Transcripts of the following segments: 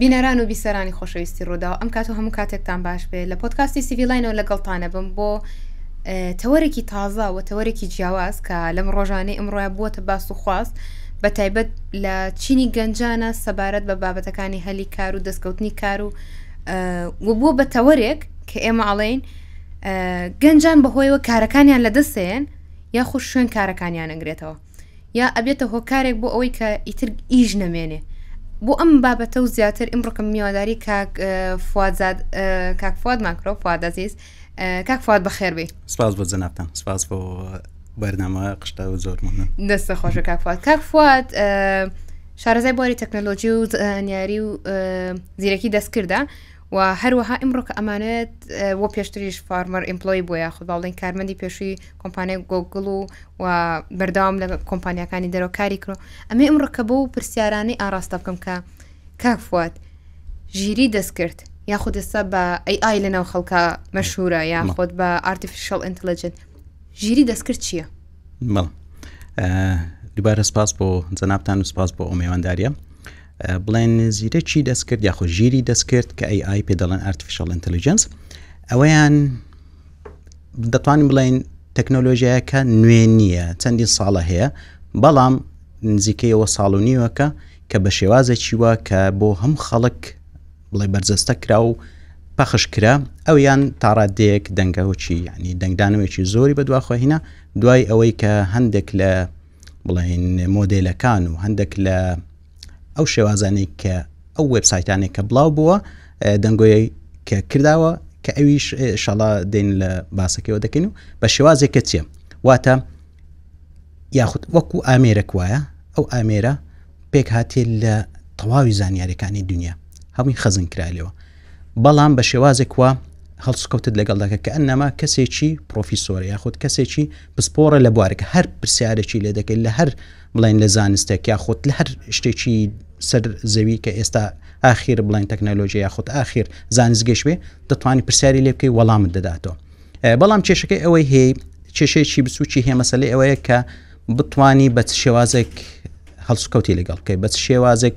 بینەران و بیسەرانی خۆشەویستی ڕووداو ئەم کات و هەموو کاتێکتان باش بێ لە پۆدکاستی سیڤی لاینەوە لەگەڵتانەبم بۆ تەوەرێکی تازە و تەوەرێکی جیاواز کە لەم ڕۆژانەی ئەمڕۆە بووەتە باس و خواست بە تایبەت لە چینی گەنجانە سەبارەت بە بابەتەکانی هەلی کار و دەستکەوتنی کار و وبووە بە تەوەرێک کە ئێمە ئەڵێین گەنجان بەهۆیەوە کارەکانیان لە دەستێن یاخود شوێن کارەکانیان ئەنگرێتەوە یا ئەبێتە هۆکارێک بۆ ئەوەی کە ئیتر ئیش نەمێنێ بۆ ئەم بابەتە و زیاتر ئمڕکم میواداری کاک فوازاد کاک فواد ماکرۆ فوادەزیز کاک فواد بەخێربێ سپاس بۆ جەنابان سپاس بۆ بەرنامە قشتاوە زۆر دەستە خۆشە کاک فواد کاک فواد شارەزای بواری تەکنەلۆجی و زانیاری و زیرەکی دەستکردە و هەروەها ئمڕۆ کە ئەمانێت وە پێشتریش فارمەر ئیمپلۆی بۆ یاخود باڵین کارمەندی پێشووی کۆمپانای گۆگل و و بەرداوام لە کۆمپانیەکانی دەرەوەکاری کرۆ ئەمە ئمڕۆ کە بۆ پرسیارانی ئاراستە بکەم کە کاکفات ژیری دەستکرد یاخود ئێستا بە ئەی ئای لەناو خەڵکە مەشهورە یاخود بە ئارتیفیشل ئینتلیجنت ژیری دەستکرد چییە؟ دوبارە سپاس بۆ جەنابان و سپاس بۆ ئەو میوانداریە بڵێن زیرەکی دەستکرد یاخۆ ژیری دەستکرد کە ئەی ئای پێ دەڵێن ئارتفیشل ئینتەلیجنس ئەوەیان دەتوانین بڵین تەکنۆلۆژیایەکە نوێ نییە چەندی ساڵە هەیە بەڵام نزیکەیەوە ساڵ و نیوەکە کە بە شێوازێکی وە کە بۆ هەم خەڵک بڵێ بەرجەستە کرا و پەخش کرا ئەو یان تاڕادێک دەنگەوەکی ینی دەنگدانەوەیکی زۆری بە دواخۆهینا دوای ئەوەی کە هەندێک لە بڵێن مۆدێلەکان و هەندێک لە ئەو شێوازانێک کە ئەو وبسایتانێک کە بڵاو بووە دەنگۆی کە کرداوە کە ئەویش شڵا دێن لە باسەکەەوە دەکەین و بە شێوازێک کە چیە واتە یاخود وەکو ئامێرە وایە ئەو ئامێرە پێک هااتێ لە تەواوی زانیارەکانی دنیا هەمووی خەزن کرالەوە بەڵام بە شێوازێک وا هەڵسکەوتت لەگەڵ دەکە کە ئەنەما کەسێکی پرۆفیسۆرە یاخود کەسێکی پسپۆرە لە بوارەکە هەر پرسیارێکی لێ دەکەیت لە هەر بڵێن لە زانستێک یاخود لە هەر شتێکی سەر زەوی کە ئێستا ئاخیر بڵێن تەکنەلۆژی یاخود ئاخیر زانستگەش بێ دەتوانانی پرسیاری لێ بکەی وەڵامت دەداتەوە بەڵام کێشەکەی ئەوەی هەیە کێشەیەکی بسوچی هەیە مەسلەی ئەوەیە کە بتانی بە شێوازێک هەڵسکەوتی لەگەڵ بکەیت بە شێوازێک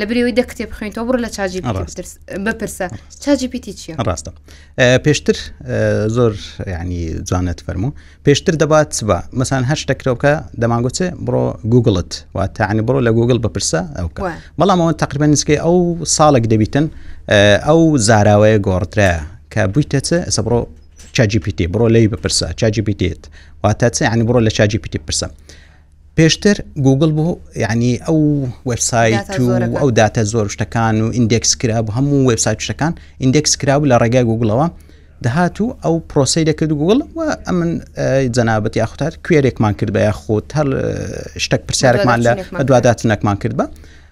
لە برەوەی دە کتێب خوێنیتەوە بڕ لە چاجی بپرسە چاجی پیتی چیە ڕاستە پێشتر زۆر ینی جوانت فەرموو پێشتر دەبات بە مەسان هەر شتەکرۆکە دەمانگوتێ بڕۆ گوگڵت و تاعنی بڕۆ لە گوگل بپرسە ئەو بەڵام ئەوە تقریبا نزیکەی ئەو ساڵێک دەبیتن ئەو زاراوەیە گۆڕترە کە بوویتە چ ئەسە بڕۆ چاجی پیتی بڕۆ لی بپرسە چاجی پیتێت واتە چ عنی بڕۆ لە چاجی پیتی پرسە پێشتر گوگل بۆ یعنی ئەو وبسایت و ئەو داتە زۆر شتەکان و ئیندێکس کرا بۆ هەموو وبسایت شتەکان ئیندێکس کرا و لە ڕێگای گوگلەوە دەهات و ئەو پرۆسی دەکرد گوگل و ئەمن جەنابەت یاخوتار کوێرێکمان کرد بە یاخود هەر شتێک پرسیارێکمان لە دواداچنەکمان کرد بە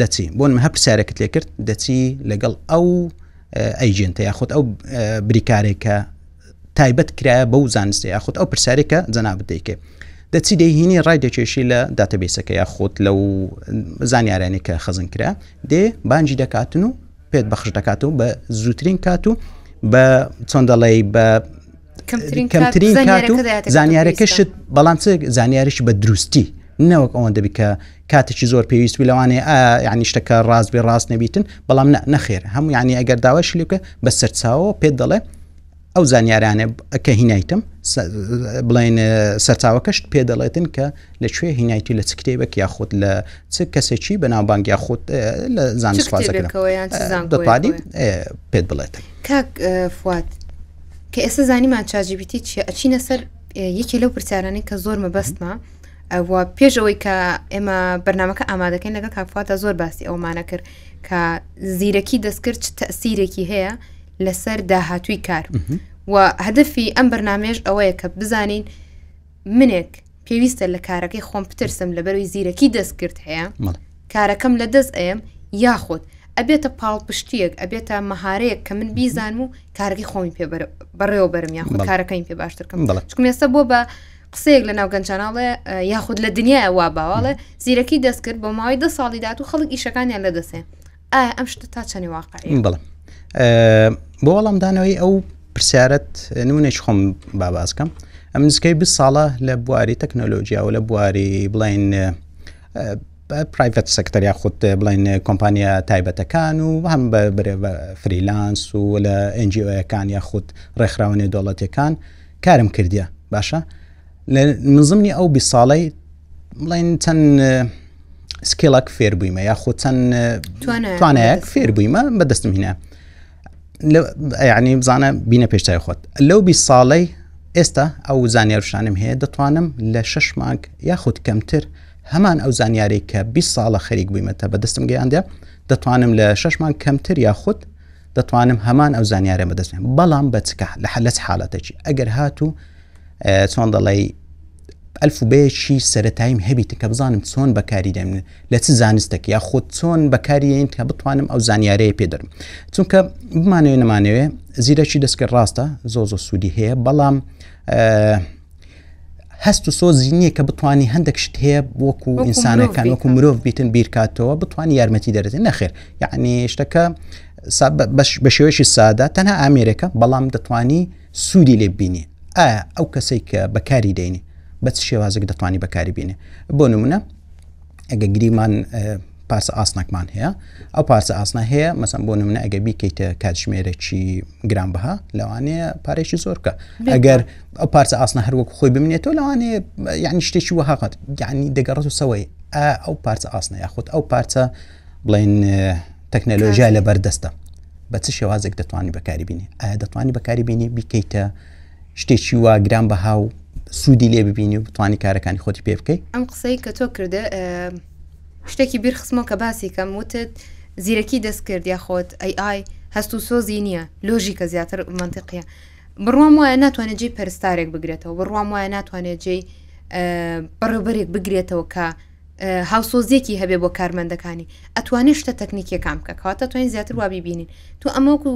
دەچی بۆ نمە هەر پرسیارێکت لێ کرد دەچی لەگەڵ ئەو ئەیجنتە یاخود ئەو بریکارێکە تایبەت کرایە بەو زانستە یاخود ئەو پرسیارێکە جەنا بدەیکە دەچی دەهینی ڕای دەکێشی لە داتەبیسەکە یا خۆت لەو زانیارانی کە خەزن کرا دێ بانجی دەکاتن و پێت بەخش دەکات و بە زووترین کات و بە چۆن دەڵێ بە کەمترین کات و زانیارەکە شت بەڵام چ زانیاریش بە دروستی نەوەک ئەوەن دەبی کە کاتێکی زۆر پێویست بی لەوانێ یعنی شتەکە ڕاست بێ ڕاست نەبیتن بەڵام نەخێر هەموو ینی ئەگەر داواش لێکە بە سەرچاوەوە پێت دەڵێ ئەو زانیارانە کە هینایتم بڵێن سەرچاوەکەشت پێ دەڵێتن کە لە کوێ هینایتی لە چ کتێبێک یا خۆت لە چ کەسێکی بەناوبانگ یا خۆت لە زانسوازەکەەوەیان پێت بڵێت کاک فات کە ئێستا زانیمان چاجیبیتی چیە ئەچینە سەر یەکێ لەو پرسیارانی کە زۆر مەبەستمە ئەوە پێش ئەوەی کە ئێمە بەرنمەکە ئامادەکەین لەگە کاکفاتە زۆر باسی ئەومانە کرد کە زیرەکی دەستکرد چ تەسیرێکی هەیە لەسەر داهاتووی کار و هەدفی ئەم بەرنمێش ئەوەیە کە بزانین منێک پێویستە لە کارەکەی خۆم پترسم لەبەروی زیرەکی دەستکرد هەیە کارەکەم لە دەست ئەم یاخود ئەبێتە پاڵپشتیەک ئەبێتە مەهارەیەک کە من بیزانم و کارگی خۆمی پێ بەڕێوە بەرم یاخود کارەکەین پێ باشترکەم چکمێستا بۆ بە قسەیەک لە ناو گەنجانناڵێ یاخود لە دنیای وا باواڵێ زیرەکی دەستکرد بۆ ماوەی دە ساڵی داات و خەڵک ئیشەکانیان لە دەسێ ئایا ئەم شتە تا چەنی واقعی بڵم بۆ وەڵام دانەوەی ئەو پرسیارەت نمونێک خۆم باباسکەم ئەم نزکەی بە ساڵە لە بواری تەکنۆلۆژیا و لە بواری بڵین پرایڤەت سەکتەر یا خودت بڵین کۆمپانیا تایبەتەکان و هەم بە برێ بە فریلانس و لە ئەنجیۆەکان یا خودت ڕێکخراوەێ دەوڵەتەکان کارم کردیە باشە لە منزمنی ئەو بی ساڵی بڵین چەند سکیڵک فێر بوویمە یاخود چەند توانایەک فێر بوویمە بەدەستم هینە ینی بزانە بینە پێشتای خۆت لەو بی ساڵەی ئێستا ئەو زانیارشانم هەیە دەتوانم لە شش مانگ یاخود کەمتر هەمان ئەو زانیاری کە 20 ساڵە خەریک بوویمەتە بەدەستم گەیاندە دەتوانم لە شش مانگ کەمتر یاخود دەتوانم هەمان ئەو زانیارە بەدەستێن بەڵام بەچکە لە حەلەت حاڵەتەکی ئەگەر هاتوو چۆن دەڵی ئەلفوبەیەکی سەتاییم هەبیت کە بزانم چۆن بەکاری دەمن لە چ زانستێک یا خۆت چۆن بەکاریین کە بتوانم ئەو زانیارەیە پێدرم چونکە بمانەوێ نمانەوێ زیرەکی دەستکە ڕاستە زۆ زۆ سوودی هەیە بەڵام هەست و سۆزی نییە کە بتانی هەندێک شت هەیە وەکو ئینسانەکان وەکو مرۆڤ بیتن بیرکاتەوە بتانی یارمەتی دەرێت نەخێر یعنی شتەکە بە شێوەیەکی سادا تەنها ئامێرەکە بەڵام دەتانی سوودی لێ بینی ئایا ئەو کەسێک کە بەکاری دەینی بەچ شێوازێک دەتوانانی بەکاری بینێ بۆ نمونە ئەگە گریمان پارسە ئاسنەکمان هەیە ئەو پارسە ئاسنا هەیە مەسم بۆ نمونە ئەگە بیکەیتە کاتژمێرەی گران بها لەوانەیە پارێکی زۆرکە ئەگەر ئەو پارسە ئاسنا هەروەک خۆی بمنێتەوە لەوانەیە یعنی شتێکی وهقت یعنی دەگەڕێت و سەوەی ئەو پارچە ئاسنا یاخود ئەو پارچە بڵێن تەکنەلۆژیا لە بەردەستە بە چ شێوازێک دەتوانانی بەکاری بینی ئایا دەتوانانی بەکاری بینی بیکەیتە شتێکی وا گران بەها و سوودی لێ ببینی و بتانی کارەکانی خۆتی پێ بکەیت ئەم قسەی کە تۆ کردە شتێکی بیرخستمەوە کە باسی کەم وتت زیرەکی دەست کرد یا خۆت ئەی ئای هەست و سۆزی نییە لۆژیکە زیاتر منتیقیە بڕوام وایە ناتوانێت جێی پەرستارێک بگرێتەوە بڕوام وایە ناتوانێت جێی بەڕێوبەرێک بگرێتەوە کە هاوسۆزیەکی هەبێ بۆ کارمەندەکانی ئەتوانێت شتە تەکنیکیەکان بکە کاتە توانین زیاتر وابی بینین تو ئەمەکو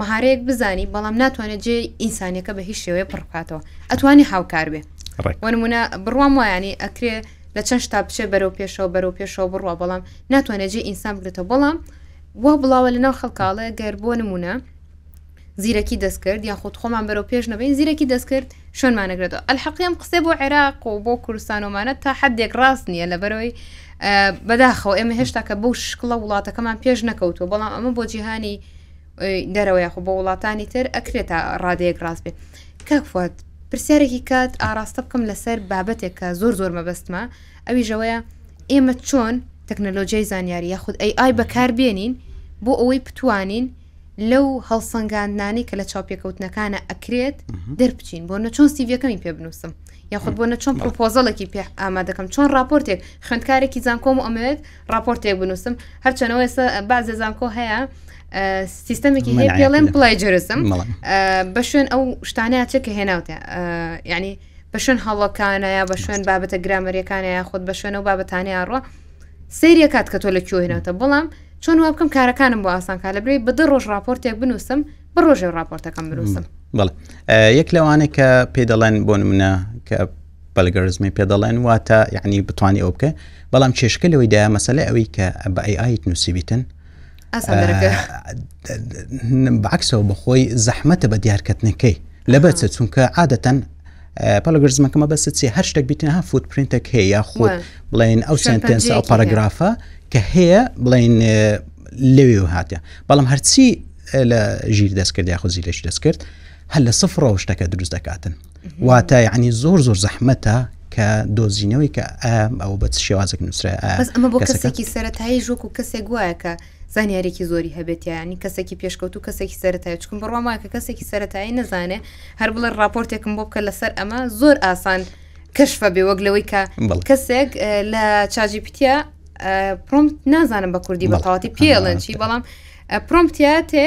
مەهارەیەک بزانی بەڵام ناتوانێت جێ ئینسانەکە بە هیچ شێوەیە پڕکاتەوە ئەتوانی هاوکار بێ وەنمونە بڕوام وایانی ئەکرێ لە چەند شتا بچێ بەرەو پێشەوە بەرەو پێشەوە بڕوە بەڵام ناتوانێت جێ ئینسان بگرێتەوە بەڵام وا بڵاوە لەناو خەڵکاڵە گەر بۆ نمونە زیرەکی دەستکرد یاخود خۆمان بەرەو پێش نەبەین زیرەکی دەستکرد شوێنمان نەگرێتەوە ئەلحەقی ئەم قسەی بۆ عێراق و بۆ کوردستانۆمانە تا حدێک ڕاست نییە لەبەرەوەی بەداخەوە ئێمە هێشتا کە بەو شکڵە وڵاتەکەمان پێش نەکەوتووە بەڵام ئەمە بۆ جیهانی دەرەوە یاخۆ بۆ وڵاتانی تر ئەکرێتە ڕادەیەک ڕاست بێت کاکفات پرسیارێکی کات ئاراستە بکەم لەسەر بابەتێک کە زۆر زۆر مەبەستمە ئەوی ژەوەیە ئێمە چۆن تەکنەلۆژیای زانیاری یاخود ئەی ئای بەکاربیێنین بۆ ئەوەی بتوانین لەو هەڵسەنگاندنانەی کە لە چاوپێکەوتنەکانە ئەکرێت دەربچین بۆ نە چۆن سیڤەکەمی پێ بنووسم یاخود بۆ نە چۆن پرۆپۆزەڵێکی پێ ئامادەکەم چۆن راپۆرتێک خوێندکارێکی زانکۆم و ئەمەوێت راپۆرتێک بنووسم هەرچەنەوە ئێستا بازێ زانکۆ هەیە سیستەمێکی هەیە پێڵێن پڵای جرسم بە شوێن ئەو شتانەیە چێ کە هێناوتە یعنی بە شوێن هەڵەکانە یا بە شوێن بابەتە گرامەریەکانە یا خۆت بە شوێنە و بابەتانەیە ڕوە سەیری کات کە تۆ لە کوێ هێناتە بەڵام چۆن وا بکەم کارەکانم بۆ ئاسانکە لە برێ بە دە ڕۆژ راپۆرتێک بنووسم بە ڕۆژێ راپۆرتەکەم بنووسم بڵ یەک لەوانێک کە پێ دەڵێن بۆ منە کە بەلگەرزمی پێ دەڵێن واتە یعنی بتوانانی ئەو بکە بەڵام چێشکە لەوەی دا مەسلە ئەوەی کە بە ئەی ئایت نووسیبیتن بەعکسەوە بەخۆی زەحمەتە بە دیارکەتنەکەی لەبەرچە چونکە عادەتەن پەلگرزمەکەمە بەس چێ هەر شتێک بتنها فوت پرینتێک هەیە یا خۆ بڵێن ئەو سنتەنس ئەو پەرەگرافە کە هەیە بڵین لەوێ هااتە بەڵام هەرچی لە ژیر دەستکرد یاخۆزی لەش دەستکرد هەل لە سفر ڕەوشتەکە دروست دەکاتن واتە یعنی زۆر زۆر زەحمەتە کە دۆزینەوەی کە ئەوە بە شێوازێک نووسرا ئەمە بۆ کەسێکی سەتایی ژۆک و کەسێک گوایە کە زانیارێکی زۆری هەبێت یانی کەسێکی پێشکەوت و کەسێکی سەتای چکم بڕوام وایە کە کەسێکی سەتایی نەزانێ هەر بڵێ راپۆرتێکم بۆ بکە لەسەر ئەمە زۆر ئاسان کەشفە بێ وەک لەوەی کە کەسێک لە چاجی پتە پرۆمت نازانم بە کوردی بەتەواتی پێڵێن چی بەڵام پرۆمتیاتێ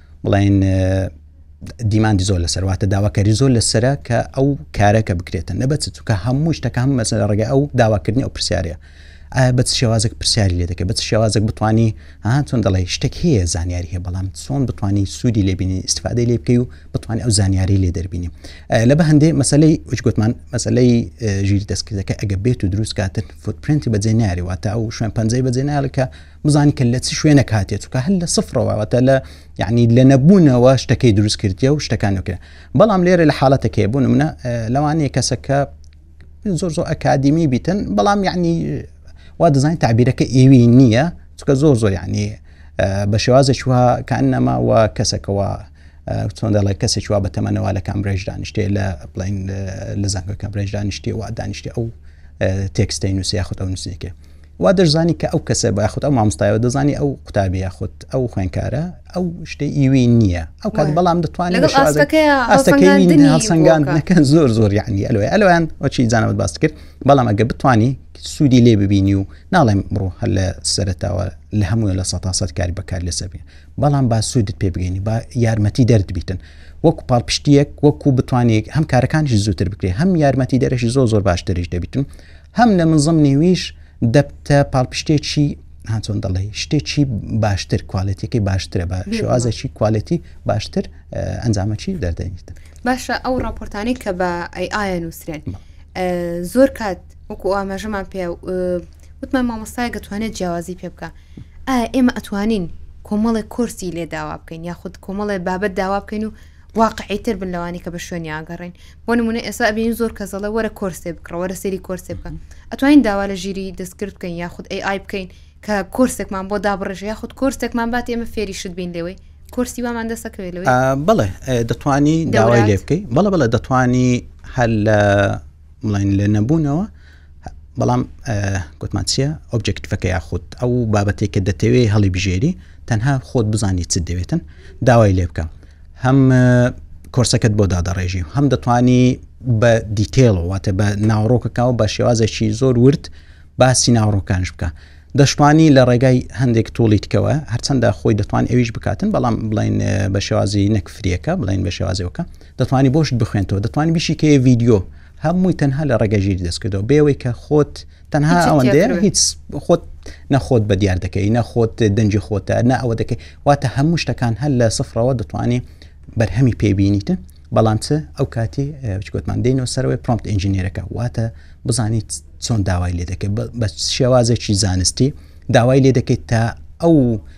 بڵین دیماندی زۆر لەسەر واتە داواکاری زۆر لەسرە کە ئەو کارەکە بکرێتە نەبەت چونکە هەموو شتەکە هەم مەسەر ڕێگە ئەو داواکردنی ئەو پرسیارە ئایا بەچ شێوازێک پرسیاری لێ دەکە بەچ شێوازێک بتانی هاتون دەڵێ شتێک هەیە زانیاری هەیە بەڵام چۆن بتانی سوودی لێبینی استفادەی لێ بکەی و بتوانانی ئەو زانیاری لێ دەربینی لە بە هەندێ مەسلەی وجگوتمان مەسلەی ژیر دەستکردەکە ئەگە بێت و دروست کاتن فوتپرنتی بەجێ ناریواتە ئەو شوێن پەنجەی بەجێ نالکە بزانین کە لە چ شوێنێک هاتێ چووکە هەر لە سفرەوە واتە لە یعنی لە نەبوونەوە شتەکەی دروست کردیە و شتەکان وکرێن بەڵام لێرە لە حاڵەتەکەی بوون منە لەوانەیە کەسەکە زۆر زۆر ئەکادیمی بیتن بەڵام یعنی وا دەزانین تعبیرەکە ئێوی نییە چکە زۆر زۆر یعنی بە شێوازێک وە کان نەما و کەسەکەەوە چۆن دەڵێ کەسێک وا بە تەمەەوە لە کامبرێژ دانیشتێ لە بڵین لە زانگە کامبرێژ دانیشتێ و دانیشتێ ئەو تێکستەی نووسیا خۆتە نووسێکێ وا دەشزانی کە ئەو کەسە بە یاخود ئەو مامۆستایەوە دەزانی ئەو قوتابی یاخود ئەو خوێنکارە ئەو شتەی ئیوی نییە ئەو کات بەڵام دەتوانێت ئاستەکەیانەکەن زۆر زۆر یعنی ئەلوێ ئەلویان وەچی جانەوە باست کرد بەڵام ئەگە بتانی سوودی لێ ببینی و ناڵێم بڕۆ هەر لە سەرتاوە لە هەموو لە سەتاسەد کاری بەکار لەسەر بێ بەڵام با سوودت پێ بگەینی با یارمەتی دەرد بیتن وەکو پاڵپشتیەک وەکو بتوانێت هەم کارەکانیش زووتر بکرێت هەم یارمەتی دەرەشی زۆ زۆر باشترش دەبیتن هەم لە من زمنیویش دەبتە پاڵپشتێکی ها چۆن دەڵێ شتێکی باشتر کوالێتەکەی باشترە بە شوازێکی کوالێتی باشتر ئەنجامەکی دەردەێنیت باشە ئەو ڕاپۆرتانی کە بە ئەی ئایا نووسرێن زۆر کات وەکو ئاماژەمان پێ وتمان مامۆستای گەتوانێت جیاوازی پێ بکە ئایا ئێمە ئەتوانین کۆمەڵێک کۆرسی لێ داوا بکەین یاخود کۆمەڵێ بابەت داوا بکەین و واقعی تر بن لەوانی کە بە شوێنی ئاگەڕین بۆ نمونە ئێسا ئەبین زۆر کەزەڵە وەرە کۆرسێ بکڕە وەرە سێری کۆرسێ بکە ئەتوانین داوا لە ژیری دەستکرد بکەین یاخود ئەی ئای بکەین کە کۆرسێکمان بۆ دابڕێژە یاخود کۆرسێکمان بات ئێمە فێری شت بین لەوەی کۆرسی وامان دەسەکەوێت لەوەی بڵێ دەتوانی داوای لێ بکەیت بەڵە بڵە دەتوانی هەر لە بڵین لە نەبوونەوە بەڵام گوتمان چییە ئۆبجێکتفەکە یاخود ئەو بابەتێک کە دەتەوێ هەڵی بژێری تەنها خۆت بزانانی چ دەوێتن داوای لێ بکە هەم کۆرسەکەت بۆ دادەڕێژی هەم دەتانی بە دیتێڵەوە واتە بە ناوڕۆکەکەەوە بە شێوازێکی زۆر ورد باسی ناوڕۆکانش بکە دەشتوانی لە ڕێگای هەندێک توڵی تکەوە هەرچەندە خۆی دەتوان ئەویش بکاتن بەڵام بڵین بە شێوازی نەکفریەکە بڵین بە شێوازەوەکە دەتوانی بۆشت بخوێنەوە دەتوانانی بشی کە ڤیددیو هەمووی تەنها لە ڕێگە ژیر دەستکردەوە بێەوەی کە خۆت تەنها ئەوەندێ هیچ خۆت نەخۆت بە دیار دەکەی نەخۆت دەنجی خۆتە نە ئەوە دەکەی واتە هەموو شتەکان هەر لە سفرەوە دەتوانانی بەرهەمی پێبینیتە بەڵام چ ئەو کاتی بچکوتمان دێنەوە سەرەوەی پرۆمپت ئنجینێرەکە واتە بزانیت چۆن داوای لێ دەکەێت بە شێوازێکی زانستی داوای لێ دەکەیت تا ئەو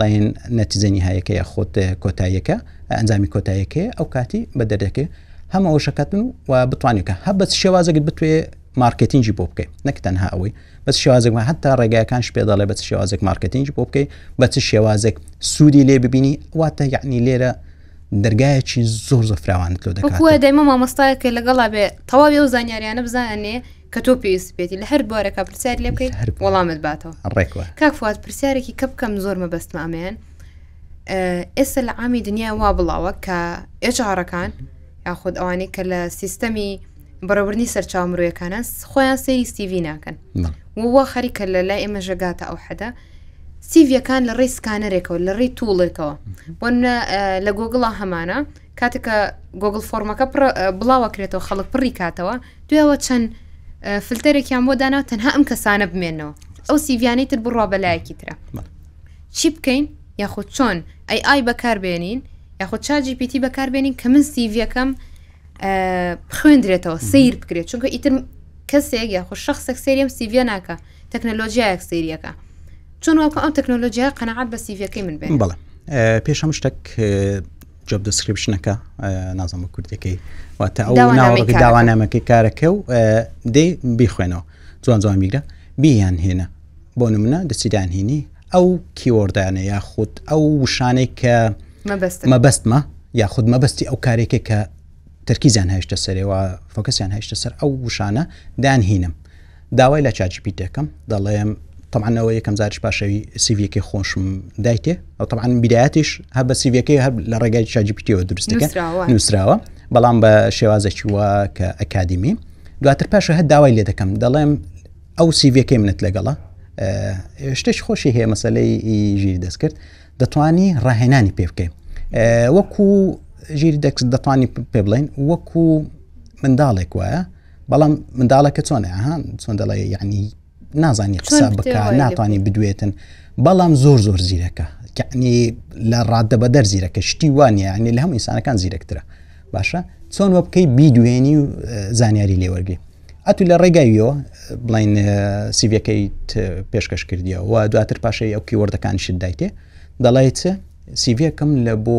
ڵێن نەتیجە نیهایەکەیە خۆت کۆتاییەکە ئەنجامی کۆتایەکەی ئەو کاتی بە دەردەکەی هەمە ئەو شەکەتن و و بتوانێت کە هە بەس شێوازەکە بتوێ مارکتینجی بۆ بکەیت نەک تەنها ئەوەی بەس شێوازێکمە هەتا ڕێگایەکان شپێ دەڵێ بە شێوازێک مارکتینج بۆ بکەیت بە چ شێوازێک سوودی لێ ببینی واتە یعنی لێرە دەرگایەکی زۆر زۆفراوانت لۆ دەکات دەمە مامۆستایەکە لەگەڵا بێ تەواوی و زانیاریانە بزانێ کە تۆ پێویست بێتی لە هەر بوارەکە پرسیار لێ بکەیت هەر وەڵامت باتەوە ڕێکوە کاک فات پرسیارێکی کە بکەم زۆر مەبەستمە ئەمەیان ئێستا لە عامی دنیا وا بڵاوە کە ئێجارەکان یاخود ئەوانەی کە لە سیستەمی بەڕێوردنی سەرچاو مرۆیەکانە خۆیان سەیری سیڤی ناکەن ووا خەریکە لە لای ئێمە ژەگاتە ئەو حەدا سیڤەکان لە ڕێی سکانەرێکەوە لە ڕێی توڵێکەوە بۆ لە گۆگڵا هەمانە کاتێک کە گۆگل فۆرمەکە بڵاوەکرێتەوە خەڵک پڕی کاتەوە دوێەوە چەند فلتەرێکیان بۆ دانا تەنها ئەم کەسانە بمێنەوە ئەو سیڤیانەی تر بڕوا بەلایەکی ترە چی بکەین یاخود چۆن ئەی ئای بەکاربێنین یاخود چاجی پیتی بەکاربێنین کە من سیڤەکەم بخوێندرێتەوە سیر بکرێت چونکە ئیتر کەسێک یاخۆ شخصێک سریم سیڤە ناکە تەکنەلۆژیایەک سریەکە چۆن وەکو ئەو تەکنۆلۆژیای قەنەعات بە سیڤەکەی من بێن بڵێ پێشەم شتێک جۆب دەسکرپشنەکە نازم بە کوردەکەی واتە ئەو ناوەڕگە داوانامەکەی کارەکە و دەی بیخوێنەوە جوان جوان بیگرە بیان هێنە بۆ نمونە دەچیدان هێنی ئەو کیوەردانە یاخود ئەو وشانەی کە مەبەستمە یاخود مەبەستی ئەو کارێکە کە تەرکیزیان هەشتە سەرەوە فۆکەسیان هەشتە سەر ئەو وشانە دانهینم داوای لە چاجی پیتەکەم دەڵێم طبعاان ئەوە یەکەم زارش پاشەوی سیڤەکەی خۆشم دایتێ ئەو طبعاان بیداەتیش هەر بە سیڤەکەی هەر لە ڕێگای چاجی پیتەوە دروستەکە نووسراوە بەڵام بە شێوازێکی وە کە ئەکادیمی دواتر پاشە هە داوای لێ دەکەم دەڵێم ئەو سیڤەکەی منت لەگەڵە شتێک خۆشی هەیە مەسلەی ژیر دەست کرد دەتوانی ڕاهێنانی پێ بکەین وەکو ژیر دەکس دەتوانی پێ بڵین وەکو منداڵێک وایە بەڵام منداڵەکە چۆنە ها چۆن دەڵێ یعنی نازانی قسە بک ناتوانانی بدوێتن بەڵام زۆر زۆر زیرەکە یعنی لە ڕاددە بە دەر زیرەکە شتی وانە ینی لە هەم ئینسانەکان زیرەکترە باشە چۆن وە بکەی بیدوێنی و زانیاری لێوەرگی ئەتو لە ڕێگاییەوە بڵین سیڤەکەی پێشکەش کردیەوە دواتر پاشەی ئەو کیوەردەکان شت دایتێ دەڵێت سیڤەکەم لە بۆ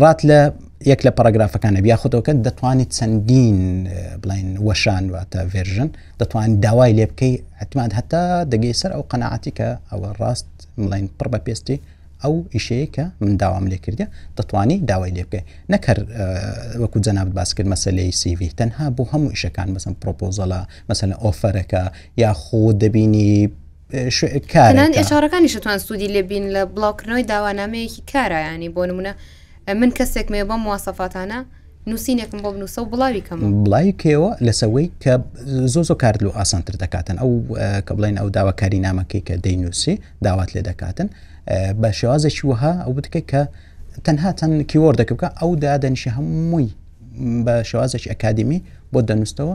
ڕات لە یەک لە پاراگرافەکانە یاخودەوەکە دەتوانیت چەندین بڵین وەشان واتە ڤێژن دەتوان داوای لێ بکەی حتمان هەتا دەگەی سەر ئەو قەنەعاتی کە ئەوە ڕاست بڵین پڕ بە پێستی ئەو ئیشەیە کە من داوام لێ کردە دەتوانی داوای لێ بکەی نەکەر وەکو جەنابت باس کرد مەسلەی سیوی تەنها بۆ هەموو ئیشەکان مەسم پرۆپۆزەڵە مەسەن ئۆفەرەکە یا خۆ دەبینی کارنان ئێچارەکانیش توان سوودی لێ بین لە بڵاوکردنەوەی داوانامەیەکی کارایانی بۆ نمونە من کەسێک مێ بەم موواسەفاتانە نووسینێکم بۆ بنووسە و بڵاوی کەم بڵاوی کێوە لەسەوەی کە زۆ زۆ کارد و ئاسانتر دەکاتن ئەو کە بڵێن ئەو داواکاری نامەکەی کە دەینووسی داوات لێ دەکاتن بە شێوازێکی وەها ئەو بتکە کە تەنها تەن کیوەردەکە بکە ئەو دادەنیشە هەمووی بە شێوازێکی ئەکادمی بۆ دەنووسەوە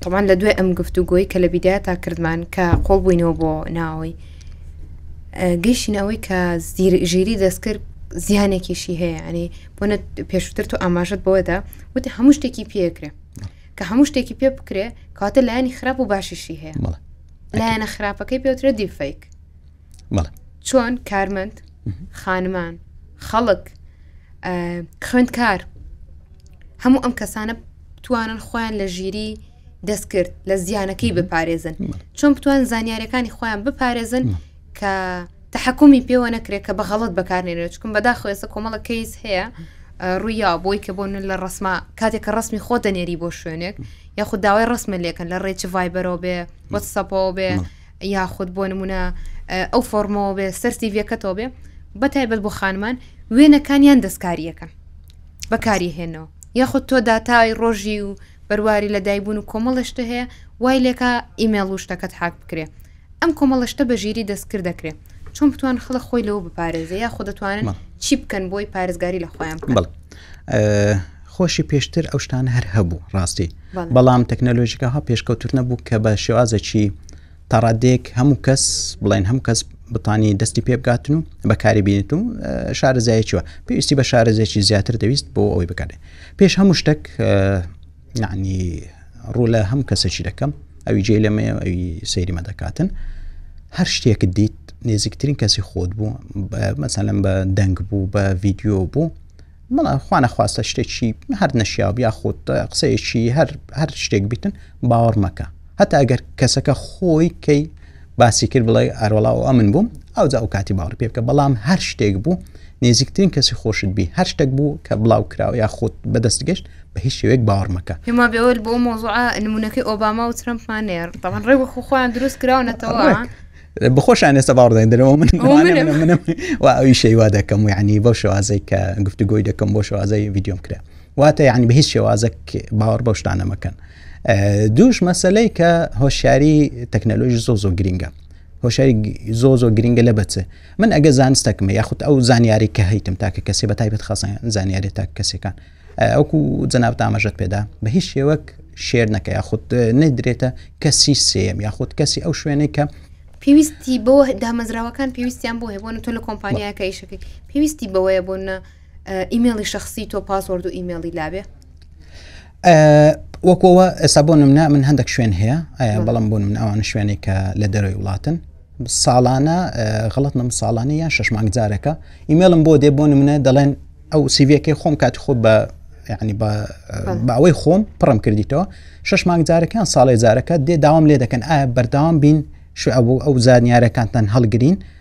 طبعا لە دوای ئەم گفتوگۆی کە لە بیداەتا کردمان کە قۆڵ بووینەوە بۆ ناوەوەی گەیشتینەوەی کە ژیری دەستکرد زیانێکیشی هەیە ئەنی بۆنە پێشتر تۆ ئاماژت بۆەدا وتی هەموو شتێکی پێکرێ کە هەموو شتێکی پێ بکرێ کاتە لایانی خراپ و باشیشی هەیە لایەنە خراپەکەی پێوترە دیفیک چۆن کارمەند خانمان خەڵک خوێندکار هەموو ئەم کەسانە توانن خۆیان لە ژیری دەست کرد لە زیانەکەی بپارێزن چۆن بتوان زانیارەکانی خۆیان بپارێزن کە تحکمی پێوە نەکرێت کە بە غەڵت بەکارنێنێت چکم بەدا خوێسە کۆمەڵە کەیس هەیە ڕوویا بۆی کە بۆن لە ڕسمما کاتێک کە ڕسمی خۆ دەنێری بۆ شوێنێک یاخود داوای ڕسمە لێکن لە ڕێچ ڤایبەرەوە بێ وەسەپەوە بێ یاخود بۆ نمونە ئەو فۆرمەوە بێ سەر سیڤەکەتەوە بێ بەتایبەت بۆ خانمان وێنەکانیان دەستکاریەکەن بەکاری هێنەوە یاخود تۆ داتای ڕۆژی و بەرواری لە دایبوون و کۆمەڵشتە هەیە وای لێکا ئیمێڵ و شتەکەت حاک بکرێ ئەم کۆمەڵشتە بە ژیری دەستکرد دەکرێت چۆن بتوان خەڵک خۆی لەوە بپارێزە یا خۆ دەتوانن چی بکەن بۆی پارێزگاری لە خۆیان بڵ خۆشی پێشتر ئەو شتانە هەر هەبوو ڕاستی بەڵام تەکنەلۆژیکە ها پێشکەوتر نەبوو کە بە شێوازەکی تاڕادێک هەموو کەس بڵێن هەموو کەس بتانی دەستی پێ بگاتن و بەکاری بینێت و شارەزایەکیوە پێویستی بە شارەزێکی زیاتر دەویست بۆ ئەوەی بکارێت پێش هەموو شتێک یەعنی ڕوو لە هەم کەسەکی دەکەم ئەوی جێ لەمەیە ئەوی سەیری مەدەکاتن هەر شتێکت دیت نێزیکترین کەسی خۆت بوو مەسەلم بە دەنگ بوو بە ڤیددیو بوو مڵە خوانە خواستە شتێکی هەر نەشیاو یا خۆت قسەیەکی هەر هەر شتێک بیتن باوەڕ مەکە هەتا ئەگەر کەسەکە خۆی کەی باسی کرد بڵێ ئارۆڵا و ئەمن بووم ئەو جا ئەو کاتی باوەڕ پێ بکە بەڵام هەر شتێک بوو نێزیکترین کەسی خۆشت بی هەر شتێک بوو کە بڵاو کراوە یا خۆت بەدەست گەشت بە هیچ شێوێک باوەڕ مەکە هێما بێوەل بۆ مۆزوع نمونونەکەی ئۆباما و ترمپمان نێر بەڵام ڕێ بە خوخۆیان دروست کراونەتەوە بخۆشان ئێستا باوەڕدەین درەوە من منم و ئەوی شەیوا دەکەم و ینی بەو شێوازەی کە گفتوگۆی دەکەم بۆ شێوازەی ویددیۆم کرا واتە ینی بە هیچ شێوازە باوەڕ بەشتانە مەکەن دووش مەسلەی کە هۆشیاری تەکنەلۆژی زۆ زۆ گرنگە هۆشاری زۆ زۆ گرنگە لە بەچێ من ئەگە زانستەکمە یاخود ئەو زانیاری کە هەیتم تاکە کەسێ بە تایبەت خەسان زانیاری تاک کەسەکان ئەوکو جەناب تامەژەت پێدا بە هیچ شێوەک شێر نەکە یاخود نەدرێتە کەسی سێم یاخود کەسی ئەو شوێنێک کە پێویستی بۆ دامەزراوەکان پێویستیان بۆ هەیە بۆ تۆ لە کۆمپانیاکە ئیشەکەی پێویستی بەوەیە بۆ نە ئیمێڵی شخصی تۆ پاسۆرد و ئیمێڵی لاێ وەکەوە ئێستا بۆ نمنا من هەندێک شوێن هەیە بەڵام بۆ من ئەوان شوێنێک کە لە دەرەوەی وڵاتن ساڵانە غڵت نم ساڵانە یان شش مانگ جارەکە ئیمێڵم بۆ دێ بۆ منە دەڵێن ئەو سیڤەکەی خۆم کات خۆ بە یعنی بە باوەی خۆم پڕم کردیتەوە شش مانگ جارەکان ساڵی جارەکە دێ داوام لێ دەکەن ئایا بەرداوام بین شو ئەو ئەو زانیارەکانتان هەڵگرین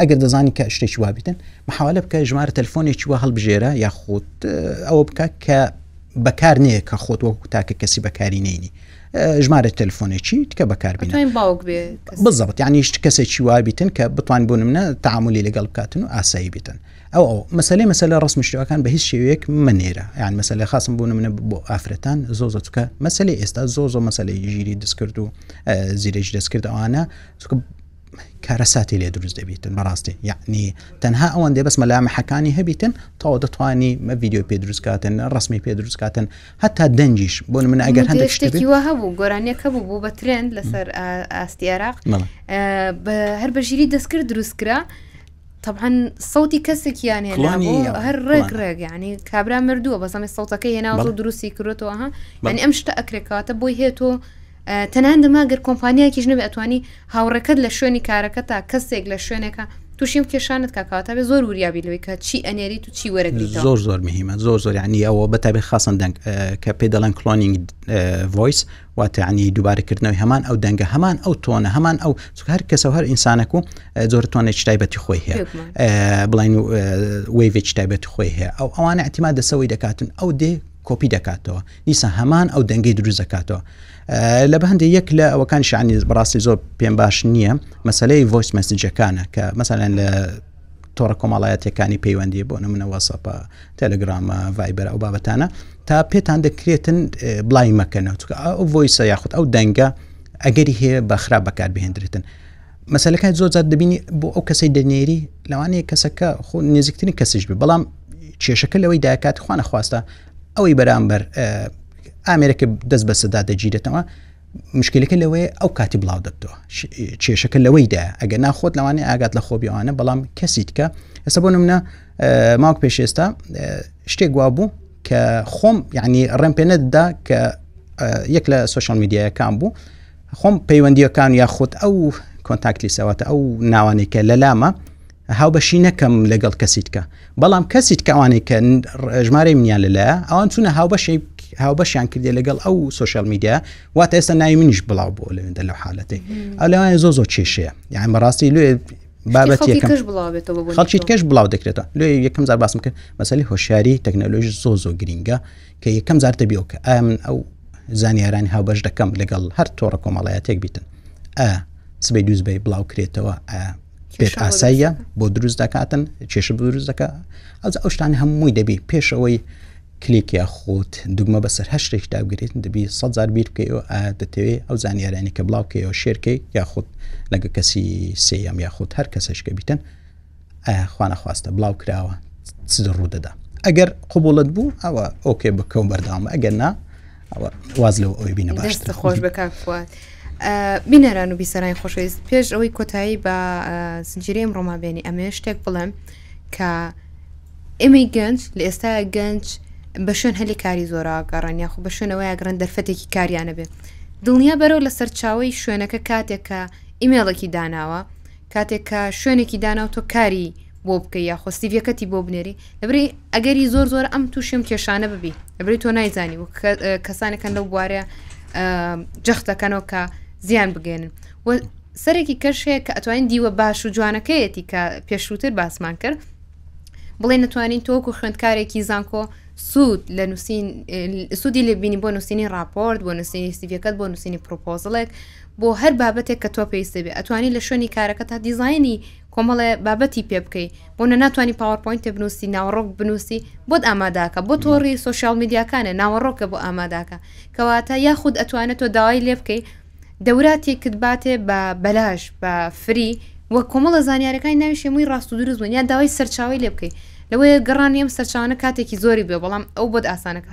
ئەگەر دەزانی کە شتێکی وابیتن مححاالە بکە ژمارە تەلفۆنێکی وە هەڵبژێرە یاخود ئەوە بکە کە بەکار نەیە کە خۆت وەکو تاکە کەسی بەکاری نینی ژمارە تەلفۆنێکی تکە بەکاربین بزەبت یعنی هیچ کەسێکی وابیتن کە بتوان بوون منە تعاملی لەگەڵ بکاتن و ئاسایی بتن ئەو ئەو مەسلەی مەسلە ڕست مشتەکان بە هیچ شێوەیەک منێرە یان مەسلە خاصم بوون منە بۆ ئافرەتان زۆ زۆ چکە مەسلەی ئێستا زۆ زۆ مەسلەی ژیری دەستکرد و زیرەش دەستکرد ئەوانە کارەساتی لێ دروست دەبیتن بەڕاستی یعنی تەنها ئەوەندێ بەس مەلا محەکانی هەبیتن تەوا دەتوانی مە ڤیددیو پێ دروستکاتن ڕسمی پێ دروستکاتن هەتا دەنجیش بۆ من ئەگەر هەندێک شتێکی وە هەبوو گۆرانیەک هەبوو بوو بە ترند لەسەر ئاستی عراق هەر بە ژیری دەستکرد دروستکرا طبعا سەوتی کەسێکیان هێنانی هەر ڕێک ڕێک ینی کابرا مردووە بەسەمی سەوتەکە هێناوە دروستی کرێتەوە ها ینی ئەم شتە ئەکرێکاتە بۆی هێتۆ تەنانەت ئەمە گەر کۆمپانیایەکیش نەبێ ئەتوانی هاوڕێکەت لە شوێنی کارەکەتا کەسێک لە شوێنێکە تووشی ئەم کێشانت کە کاتە بێ زۆر وریابی لەوەی کە چی ئەنێریت و چی وەرەگری زۆر زۆر مهمە زۆر زۆر عنی ئەوە بەتابێ خاصن دەنگ کە پێ دەڵێن کلۆنینگ ڤۆیس واتەعنی دووبارەکردنەوەی هەمان ئەو دەنگە هەمان ئەو تۆنە هەمان ئەو هەر کەسە هەر ئینسانەک و زۆر تۆنێک تایبەتی خۆی هەیە بڵین وێڤێک تایبەت خۆی هەیە ئەو ئەوانە ئەتیما دەسەوەی دەکاتن ئەو دێ کۆپی دەکاتەوە دیسان هەمان ئەو دەنگی دروست دەکاتەوە لە بەندی یەک لە ئەوەکان شانی بەڕاستی زۆر پێم باش نییە مەسلەی ڤۆیس مەسیجەکانە کە مەسەلەن لە تۆڕە کۆمەڵایەتەکانی پەیوەندی بۆ نمونە وەسەپە تەلگرامە ڤایبەر ئەو بابەتانە تا پێتان دەکرێتن بڵای مەکەنەوە چکە ئەو ڤۆیسە یاخود ئەو دەنگە ئەگەری هەیە بەخرا بەکار بهێندرێتن مەسەلەکە زۆر جات دەبینی بۆ ئەو کەسەی دەنێری لەوانەیە کەسەکە خۆ نێزیکترین کەسش بێ بەڵام کێشەکە لەوەی داکات خوانە خواستە ئەوەی بەرامبەر ئامێرەکە دەست بە سەدا دەگیرێتەوە مشکلەکە لەوەیە ئەو کاتی بڵاو دەبتەوە کێشەکە لەوەیدا ئەگەر ناخۆت لەوانێ ئاگات لە خۆبیوانە بەڵام کەسی دیکە ئێستا بۆ منە ماوک پێش ئێستا شتێک وا بوو کە خۆم یعنی ڕێم پێ نەددا کە یەک لە سوۆشال میدیایەکان بوو خۆم پەیوەندیەکان یا خۆت ئەو کۆنتاکت لیسەواتە ئەو ناوانەی کە لە لامە هاوبەشی نەکەم لەگەڵ کەسیتکە بەڵام کەسیت کەوانەی کە ژمارەی منیان لەلا ئەوان چونە هاوبەشی هاوبەشیان کردێ لەگەڵ ئەو سوۆشال میدیا واتە ئێستا ناوی منیش بڵاو بۆ لەوێندە لەو حالەتی ئەو لەوان زۆ زۆ کێشەیە یان بەڕاستی لێ بابەتی خەڵکی کەش بڵاو دەکرێتەوە لێ یەکەم زار باسم کرد مەسەلی هۆشیاری تەکنەلۆژی زۆ زۆ گرینگە کە یەکەم جار دەبیەوە کە ئایا من ئەو زانیارانی هاوبەش دەکەم لەگەڵ هەر تۆڕە کۆمەڵایەتێک بیتن ئا سبەی دووزبەی بڵاو کرێتەوە پێت ئاساییە بۆ دروست دەکاتن کێشە دروست دەکە ئەز ئەو شتان هەمووی دەبی پێشەوەی کلیک یا خۆت دوگمە بەسەر هە شتێک دابگرێت دەبی سەزار بیر بکەیەوە ئا دەتەوێت ئەو زانیارانی کە بڵاوکەیەوە شێرکەی یاخود لەگە کەسی سێەم یاخود هەر کەسەشکە بیتن ئایا خوانەخواستە بڵاو کراوە چ ڕوودەدا ئەگەر قوبولت بوو ئەوە ئۆکێ بکە و بەرداوامە ئەگەر نا ئەوە واز لەوە ئەوی بینە باش خۆش بکات خوات. بینەران و بیسەرانی خۆشەویست پێش ئەوەی کۆتایی بە زنجیرەیەم ڕۆما بێنی ئەمێ شتێک بڵێم کە ئێمەی گەنج لە ئێستا گەنج بە شوێن هەلی کاری زۆراگەڕان یاخو بە شوێنەوەی گەڕن دەرفەتێکی کاریانە بێت دڵنیا بەرەو لە سەرچاوی شوێنەکە کاتێکە ئیمێڵێکی داناوە کاتێک کە شوێنێکی داناو تۆ کاری بۆ بکەی یاخۆ سیڤەکەتی بۆ بنێری دەبری ئەگەری زۆر زۆر ئەم تووشم کێشانە ببی دەبری تۆ نایزانی و کەسانەکەن لەو بوارەیە جەختەکەنەوە کە زیان بگەێنن سەرێکی کەش هەیە کە ئەتوانین دیوە باش و جوانەکەیەتی کە پێشووتر باسمان کرد بڵێ نتوانین تۆکو خوێندکارێکی زانکۆ سوود لە نووسین سوودی لێبینی بۆ نووسینی راپۆرت بۆ نووسینی سیڤەکەت بۆ نووسینی پرۆپۆزڵێک بۆ هەر بابەتێک کە تۆ پێویست دەبێت ئەتوانی لە شوێنی کارەکەتا دیزایانی کۆمەڵێ بابەتی پێ بکەی بۆ نە ناتوانانی پاوەڕپۆین تێ بنووسی ناوەڕۆک بنووسی بۆت ئاماداکە بۆ تۆڕی سوسیال میدیاکانە ناوەڕۆکە بۆ ئاماداکە کەواتە یاخود ئەتوانێت تۆ داوای لێ بکەی دەوراتێکت باتێ بە بەلاش بە فری وە کۆمەڵە زانیارەکانی ناوی شێمووی ڕاست و دروست بوون یان داوای سەرچاوی لێ بکەیت لەوەیە گەڕانی ئەم سەرچوانە کاتێکی زۆری بێ بەڵام ئەو بۆت ئاسانەکە